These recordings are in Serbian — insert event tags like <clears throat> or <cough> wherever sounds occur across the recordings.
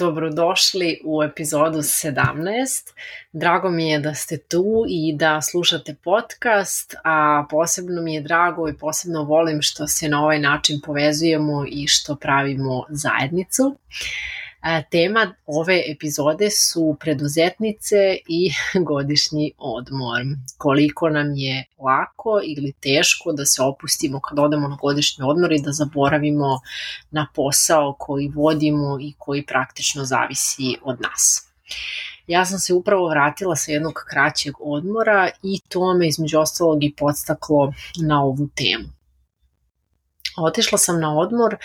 Dobrodošli u epizodu 17. Drago mi je da ste tu i da slušate podcast, a posebno mi je drago i posebno volim što se na ovaj način povezujemo i što pravimo zajednicu. Uh, Tema ove epizode su preduzetnice i <laughs> godišnji odmor. Koliko nam je lako ili teško da se opustimo kad odemo na godišnji odmor i da zaboravimo na posao koji vodimo i koji praktično zavisi od nas. Ja sam se upravo vratila sa jednog kraćeg odmora i to me između ostalog i podstaklo na ovu temu. Otišla sam na odmor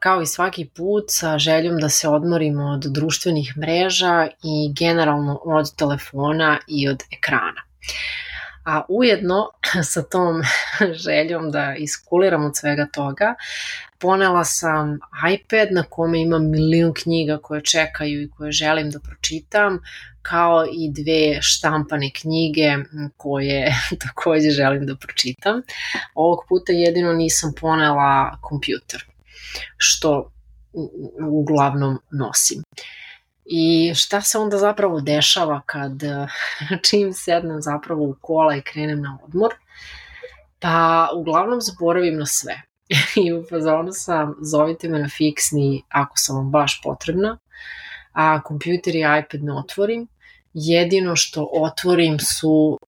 kao i svaki put sa željom da se odmorim od društvenih mreža i generalno od telefona i od ekrana. A ujedno <clears throat> sa tom <laughs> željom da iskuliram od svega toga, ponela sam iPad na kome imam milion knjiga koje čekaju i koje želim da pročitam, kao i dve štampane knjige koje <laughs> takođe želim da pročitam. Ovog puta jedino nisam ponela kompjuter, što uglavnom nosim. I šta se onda zapravo dešava kad <laughs> čim sednem zapravo u kola i krenem na odmor? Pa uglavnom zaboravim na sve. <laughs> I u fazonu sam, zovite me na fiksni ako sam vam baš potrebna, a kompjuter i iPad ne otvorim. Jedino što otvorim su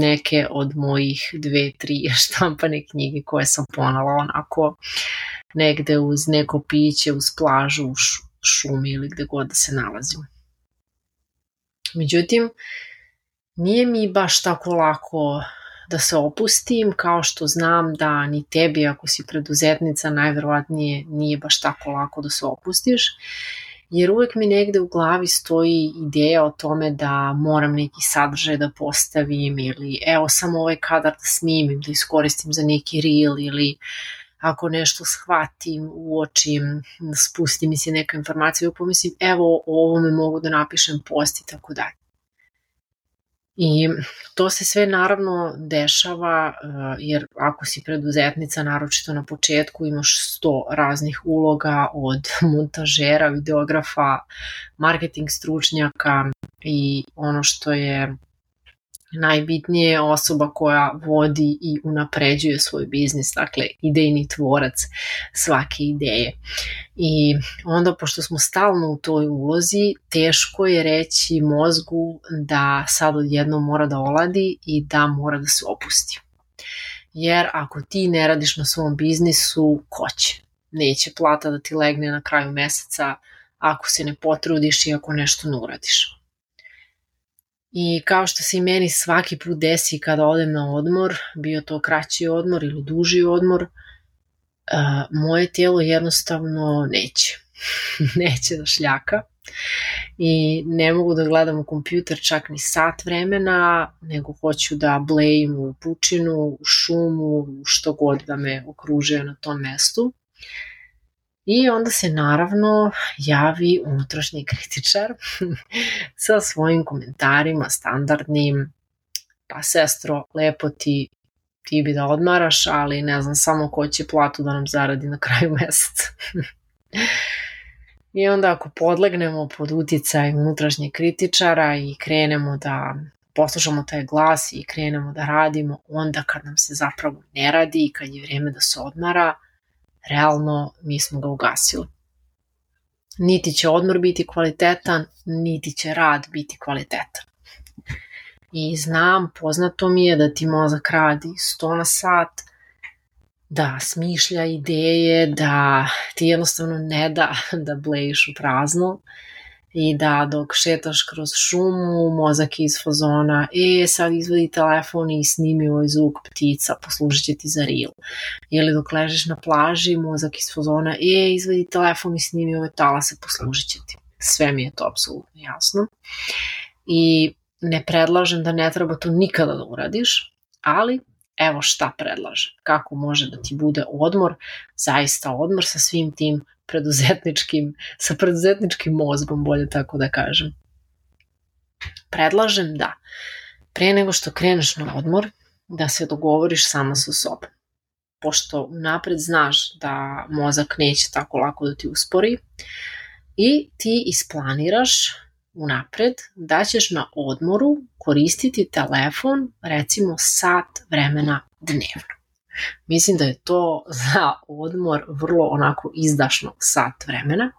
neke od mojih dve, tri <laughs> štampane knjige koje sam ponala onako negde uz neko piće, uz plažu, u šumi ili gde god da se nalazim. Međutim, nije mi baš tako lako da se opustim, kao što znam da ni tebi ako si preduzetnica najverovatnije nije baš tako lako da se opustiš jer uvek mi negde u glavi stoji ideja o tome da moram neki sadržaj da postavim ili evo samo ovaj kadar da snimim, da iskoristim za neki reel ili ako nešto shvatim, uočim, da spusti mi se neka informacija i pomislim evo o ovome mogu da napišem post i tako dalje. I to se sve naravno dešava e, jer ako si preduzetnica, naročito na početku, imaš 100 raznih uloga od <laughs> montažera, videografa, marketing stručnjaka i ono što je najbitnije je osoba koja vodi i unapređuje svoj biznis, dakle idejni tvorac svake ideje. I onda pošto smo stalno u toj ulozi, teško je reći mozgu da sad odjednom mora da oladi i da mora da se opusti. Jer ako ti ne radiš na svom biznisu, ko će? Neće plata da ti legne na kraju meseca ako se ne potrudiš i ako nešto ne uradiš. I kao što se i meni svaki put desi kada odem na odmor, bio to kraći odmor ili duži odmor, moje tijelo jednostavno neće. <laughs> neće da šljaka i ne mogu da gledam u kompjuter čak ni sat vremena, nego hoću da blejim u pučinu, u šumu, što god da me okružuje na tom mestu. I onda se naravno javi unutrašnji kritičar <laughs> sa svojim komentarima standardnim, pa sestro, lepo ti, ti bi da odmaraš, ali ne znam samo ko će platu da nam zaradi na kraju <laughs> meseca. I onda ako podlegnemo pod uticaj unutrašnjeg kritičara i krenemo da poslušamo taj glas i krenemo da radimo, onda kad nam se zapravo ne radi i kad je vreme da se odmara, realno mi smo ga ugasili. Niti će odmor biti kvalitetan, niti će rad biti kvalitetan. I znam, poznato mi je da ti mozak radi 100 na sat, da smišlja ideje, da ti jednostavno ne da <laughs> da blejiš u prazno i da dok šetaš kroz šumu, mozak iz fazona, e sad izvedi telefon i snimi ovaj zvuk ptica, poslužit će ti za reel. Ili dok ležeš na plaži, mozak iz fazona, e izvedi telefon i snimi ove talase, poslužit će ti. Sve mi je to apsolutno jasno. I ne predlažem da ne treba to nikada da uradiš, ali evo šta predlažem, kako može da ti bude odmor, zaista odmor sa svim tim preduzetničkim, sa preduzetničkim mozgom, bolje tako da kažem. Predlažem da pre nego što kreneš na odmor, da se dogovoriš sama sa sobom. Pošto napred znaš da mozak neće tako lako da ti uspori i ti isplaniraš unapred da ćeš na odmoru koristiti telefon recimo sat vremena dnevno. Mislim da je to za odmor vrlo onako izdašno sat vremena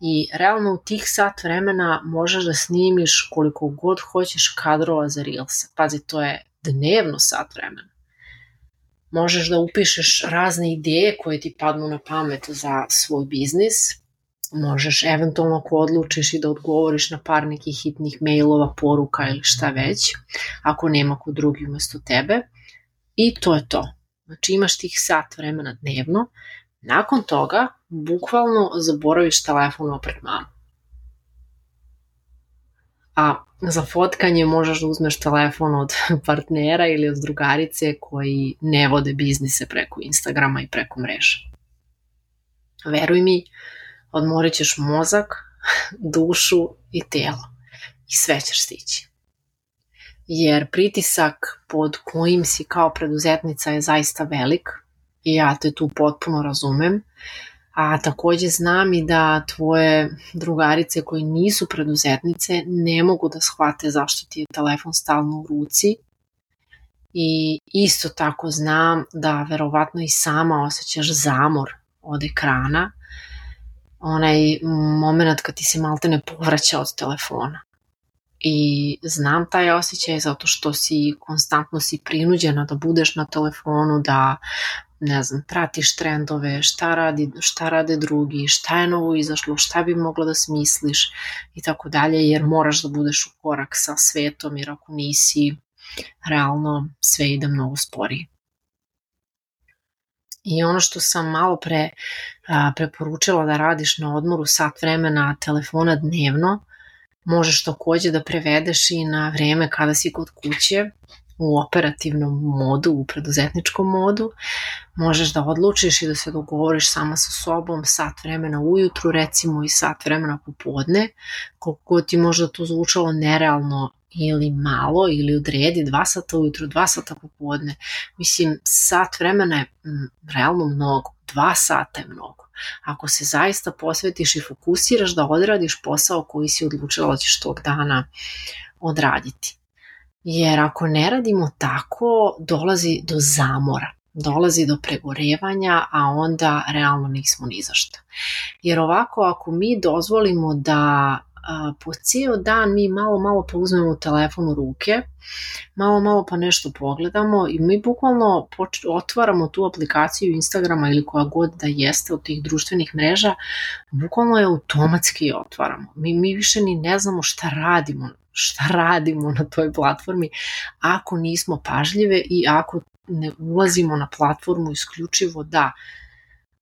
i realno u tih sat vremena možeš da snimiš koliko god hoćeš kadrova za Reels. Pazi, to je dnevno sat vremena. Možeš da upišeš razne ideje koje ti padnu na pamet za svoj biznis, možeš eventualno ako odlučiš i da odgovoriš na par nekih hitnih mailova, poruka ili šta već, ako nema ko drugi umesto tebe. I to je to. Znači imaš tih sat vremena dnevno, nakon toga bukvalno zaboraviš telefon opred mamu. A za fotkanje možeš da uzmeš telefon od <laughs> partnera ili od drugarice koji ne vode biznise preko Instagrama i preko mreža. Veruj mi, odmorit ćeš mozak, <laughs> dušu i telo. I sve ćeš stići jer pritisak pod kojim si kao preduzetnica je zaista velik i ja te tu potpuno razumem. A takođe znam i da tvoje drugarice koje nisu preduzetnice ne mogu da shvate zašto ti je telefon stalno u ruci i isto tako znam da verovatno i sama osjećaš zamor od ekrana, onaj moment kad ti se malte ne povraća od telefona. I znam taj osjećaj zato što si konstantno si prinuđena da budeš na telefonu, da ne znam, pratiš trendove, šta, radi, šta rade drugi, šta je novo izašlo, šta bi mogla da smisliš i tako dalje, jer moraš da budeš u korak sa svetom, jer ako nisi, realno sve ide mnogo sporije. I ono što sam malo pre a, preporučila da radiš na odmoru sat vremena telefona dnevno, možeš takođe da prevedeš i na vreme kada si kod kuće u operativnom modu, u preduzetničkom modu, možeš da odlučiš i da se dogovoriš sama sa sobom sat vremena ujutru recimo i sat vremena popodne, koliko ti možda to zvučalo nerealno ili malo ili odredi dva sata ujutru, dva sata popodne. Mislim, sat vremena je realno mnogo dva sata je mnogo. Ako se zaista posvetiš i fokusiraš da odradiš posao koji si odlučila da ćeš tog dana odraditi. Jer ako ne radimo tako, dolazi do zamora dolazi do pregorevanja, a onda realno nismo ni za šta. Jer ovako ako mi dozvolimo da po ceo dan mi malo, malo pa uzmemo telefon u ruke, malo, malo pa nešto pogledamo i mi bukvalno otvaramo tu aplikaciju Instagrama ili koja god da jeste od tih društvenih mreža, bukvalno je automatski otvaramo. Mi, mi više ni ne znamo šta radimo šta radimo na toj platformi ako nismo pažljive i ako ne ulazimo na platformu isključivo da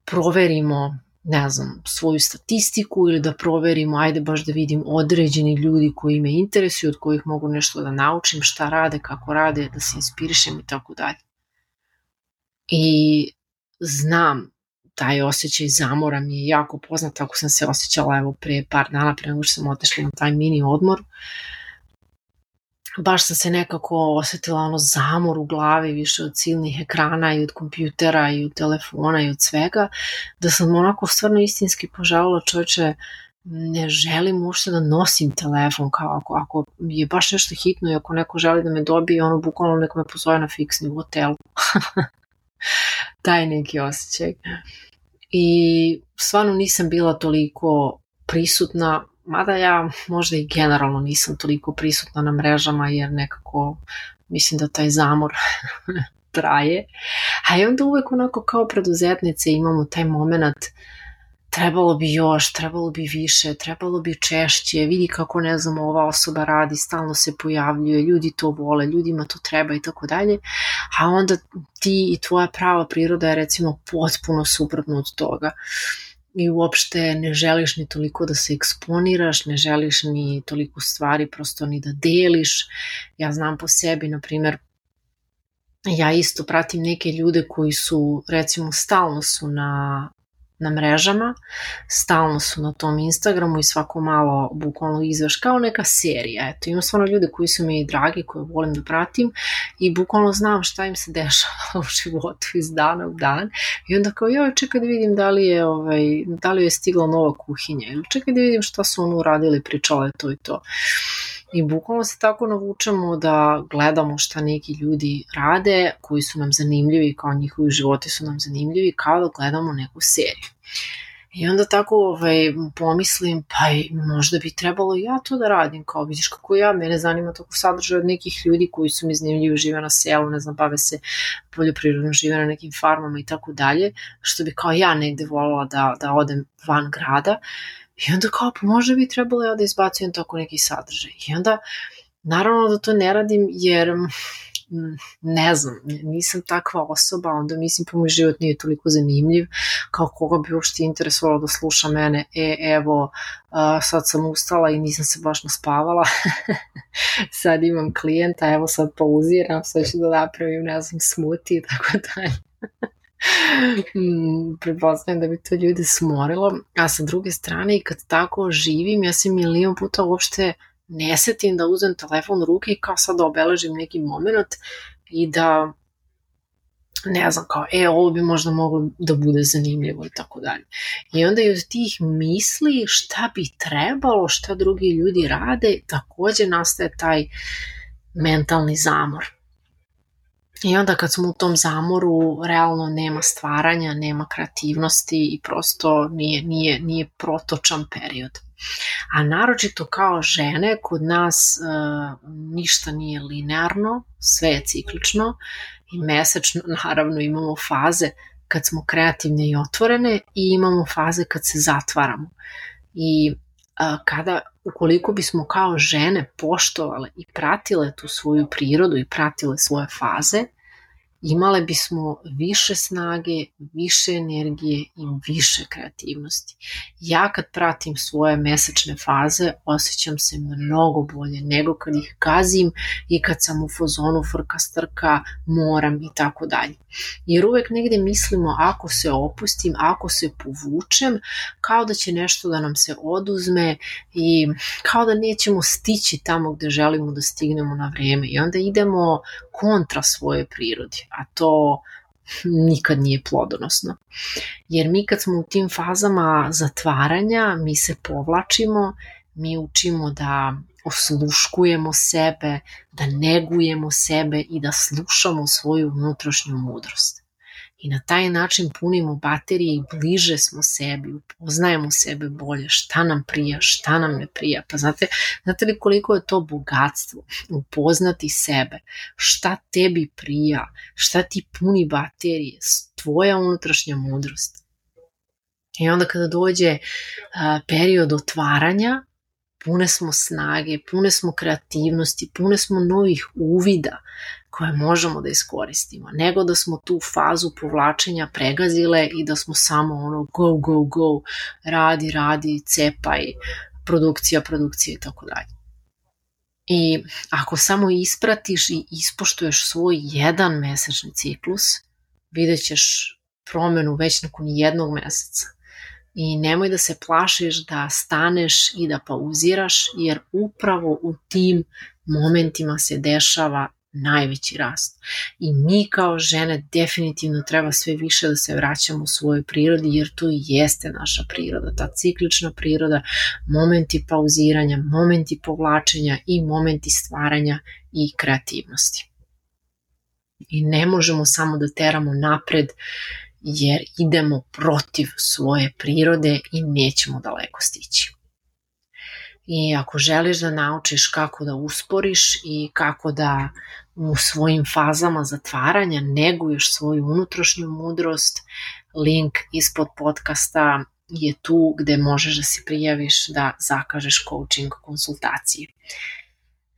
proverimo ne znam, svoju statistiku ili da proverimo, ajde baš da vidim određeni ljudi koji me interesuju, od kojih mogu nešto da naučim, šta rade, kako rade, da se inspirišem i tako dalje. I znam, taj osjećaj zamora mi je jako poznat, ako sam se osjećala evo pre par dana pre nego što sam otešla na taj mini odmor. Uh, baš sam se nekako osetila ono zamor u glavi više od silnih ekrana i od kompjutera i od telefona i od svega, da sam onako stvarno istinski požalila čoveče ne želim uopšte da nosim telefon kao ako, ako je baš nešto hitno i ako neko želi da me dobije ono bukvalno neko me pozove na fiksni u hotelu <laughs> taj neki osjećaj i stvarno nisam bila toliko prisutna mada ja možda i generalno nisam toliko prisutna na mrežama jer nekako mislim da taj zamor <laughs> traje. A i onda uvek onako kao preduzetnice imamo taj moment trebalo bi još, trebalo bi više, trebalo bi češće, vidi kako, ne znam, ova osoba radi, stalno se pojavljuje, ljudi to vole, ljudima to treba i tako dalje, a onda ti i tvoja prava priroda je recimo potpuno suprotno od toga. Uh, i uopšte ne želiš ni toliko da se eksponiraš, ne želiš ni toliko stvari prosto ni da deliš. Ja znam po sebi, na primer, ja isto pratim neke ljude koji su recimo stalno su na na mrežama, stalno su na tom Instagramu i svako malo bukvalno izveš kao neka serija. Eto, imam stvarno ljude koji su mi i dragi, koje volim da pratim i bukvalno znam šta im se <laughs> dešava u životu iz dana u dan i onda kao joj čekaj da vidim da li je, ovaj, da li je stigla nova kuhinja ili čekaj da vidim šta su ono uradili, pričale to i to. I bukvalno se tako navučemo da gledamo šta neki ljudi rade, koji su nam zanimljivi, kao njihovi životi su nam zanimljivi, kao da gledamo neku seriju. I onda tako ovaj, pomislim, pa možda bi trebalo ja to da radim, kao vidiš kako ja, mene zanima toliko sadržaj od nekih ljudi koji su mi zanimljivi, žive na selu, ne znam, bave se poljoprivredno, žive na nekim farmama i tako dalje, što bi kao ja negde volila da, da odem van grada. I onda kao, pa možda bi trebalo ja da izbacujem tako neki sadržaj. I onda, naravno da to ne radim jer mm, ne znam, nisam takva osoba, onda mislim pa moj život nije toliko zanimljiv, kao koga bi uopšte interesovalo da sluša mene, e, evo, sad sam ustala i nisam se baš naspavala, <laughs> sad imam klijenta, evo sad pauziram, sad ću da napravim, ne znam, smuti i tako dalje. Mm, prepoznajem da bi to ljude smorilo, a sa druge strane i kad tako živim, ja se milion puta uopšte ne setim da uzem telefon u ruke i kao sad obeležim neki moment i da ne znam, kao, e, ovo bi možda moglo da bude zanimljivo i tako dalje. I onda i od tih misli šta bi trebalo, šta drugi ljudi rade, takođe nastaje taj mentalni zamor. I onda kad smo u tom zamoru, realno nema stvaranja, nema kreativnosti i prosto nije, nije, nije protočan period. A naročito kao žene, kod nas e, ništa nije linearno, sve je ciklično i mesečno <laughs> naravno imamo faze kad smo kreativne i otvorene i imamo faze kad se zatvaramo. I e, kada ukoliko bismo kao žene poštovale i pratile tu svoju prirodu i pratile svoje faze, imale bismo više snage, više energije i više kreativnosti. Ja kad pratim svoje mesečne faze, osjećam se mnogo bolje nego kad ih gazim i kad sam u fazonu frka strka, moram i tako dalje. Jer uvek negde mislimo ako se opustim, ako se povučem, kao da će nešto da nam se oduzme i kao da nećemo stići tamo gde želimo da stignemo na vreme. I onda idemo kontra svoje prirodi, a to nikad nije plodonosno. Jer mi kad smo u tim fazama zatvaranja, mi se povlačimo, mi učimo da osluškujemo sebe, da negujemo sebe i da slušamo svoju unutrašnju mudrost. I na taj način punimo baterije i bliže smo sebi, upoznajemo sebe bolje, šta nam prija, šta nam ne prija. Pa znate, znate li koliko je to bogatstvo, upoznati sebe, šta tebi prija, šta ti puni baterije, tvoja unutrašnja mudrost. I onda kada dođe a, period otvaranja, pune smo snage, pune smo kreativnosti, pune smo novih uvida koje možemo da iskoristimo, nego da smo tu fazu povlačenja pregazile i da smo samo ono go, go, go, radi, radi, cepaj, produkcija, produkcija i tako dalje. I ako samo ispratiš i ispoštuješ svoj jedan mesečni ciklus, vidjet ćeš promenu već nakon jednog meseca. I nemoj da se plašiš da staneš i da pauziraš, jer upravo u tim momentima se dešava najveći rast. I mi kao žene definitivno treba sve više da se vraćamo u svojoj prirodi jer to i jeste naša priroda, ta ciklična priroda, momenti pauziranja, momenti povlačenja i momenti stvaranja i kreativnosti. I ne možemo samo da teramo napred uh, jer idemo protiv svoje prirode i nećemo daleko stići. I ako želiš da naučiš kako da usporiš i kako da u svojim fazama zatvaranja neguješ svoju unutrašnju mudrost, link ispod podcasta je tu gde možeš da se prijaviš da zakažeš coaching konsultacije.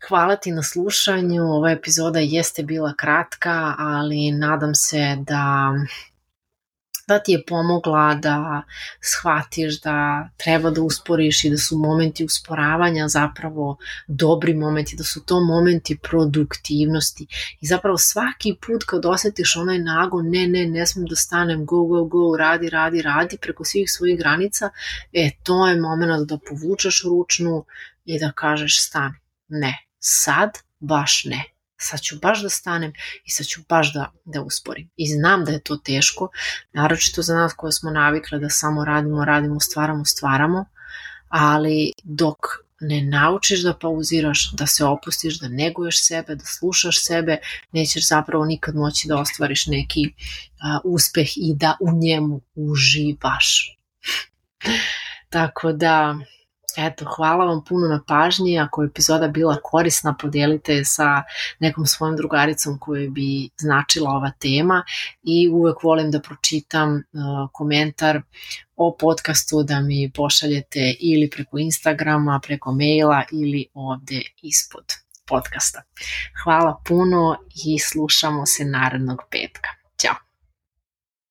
Hvala ti na slušanju, ova epizoda jeste bila kratka, ali nadam se da da ti je pomogla da shvatiš da treba da usporiš i da su momenti usporavanja zapravo dobri momenti, da su to momenti produktivnosti. I zapravo svaki put kad osetiš onaj nago, ne, ne, ne smem da stanem, go, go, go, radi, radi, radi preko svih svojih granica, e, to je moment da povučeš ručnu i da kažeš stani. Ne, sad baš ne sad ću baš da stanem i sad ću baš da, da usporim. I znam da je to teško, naročito za nas koje smo navikle da samo radimo, radimo, stvaramo, stvaramo, ali dok ne naučiš da pauziraš, da se opustiš, da neguješ sebe, da slušaš sebe, nećeš zapravo nikad moći da ostvariš neki a, uspeh i da u njemu uživaš. <laughs> Tako da, Eto, hvala vam puno na pažnji. Ako je epizoda bila korisna, podelite je sa nekom svojom drugaricom koju bi značila ova tema i uvek volim da pročitam uh, komentar o podcastu da mi pošaljete ili preko Instagrama, preko maila ili ovde ispod podcasta. Hvala puno i slušamo se narednog petka.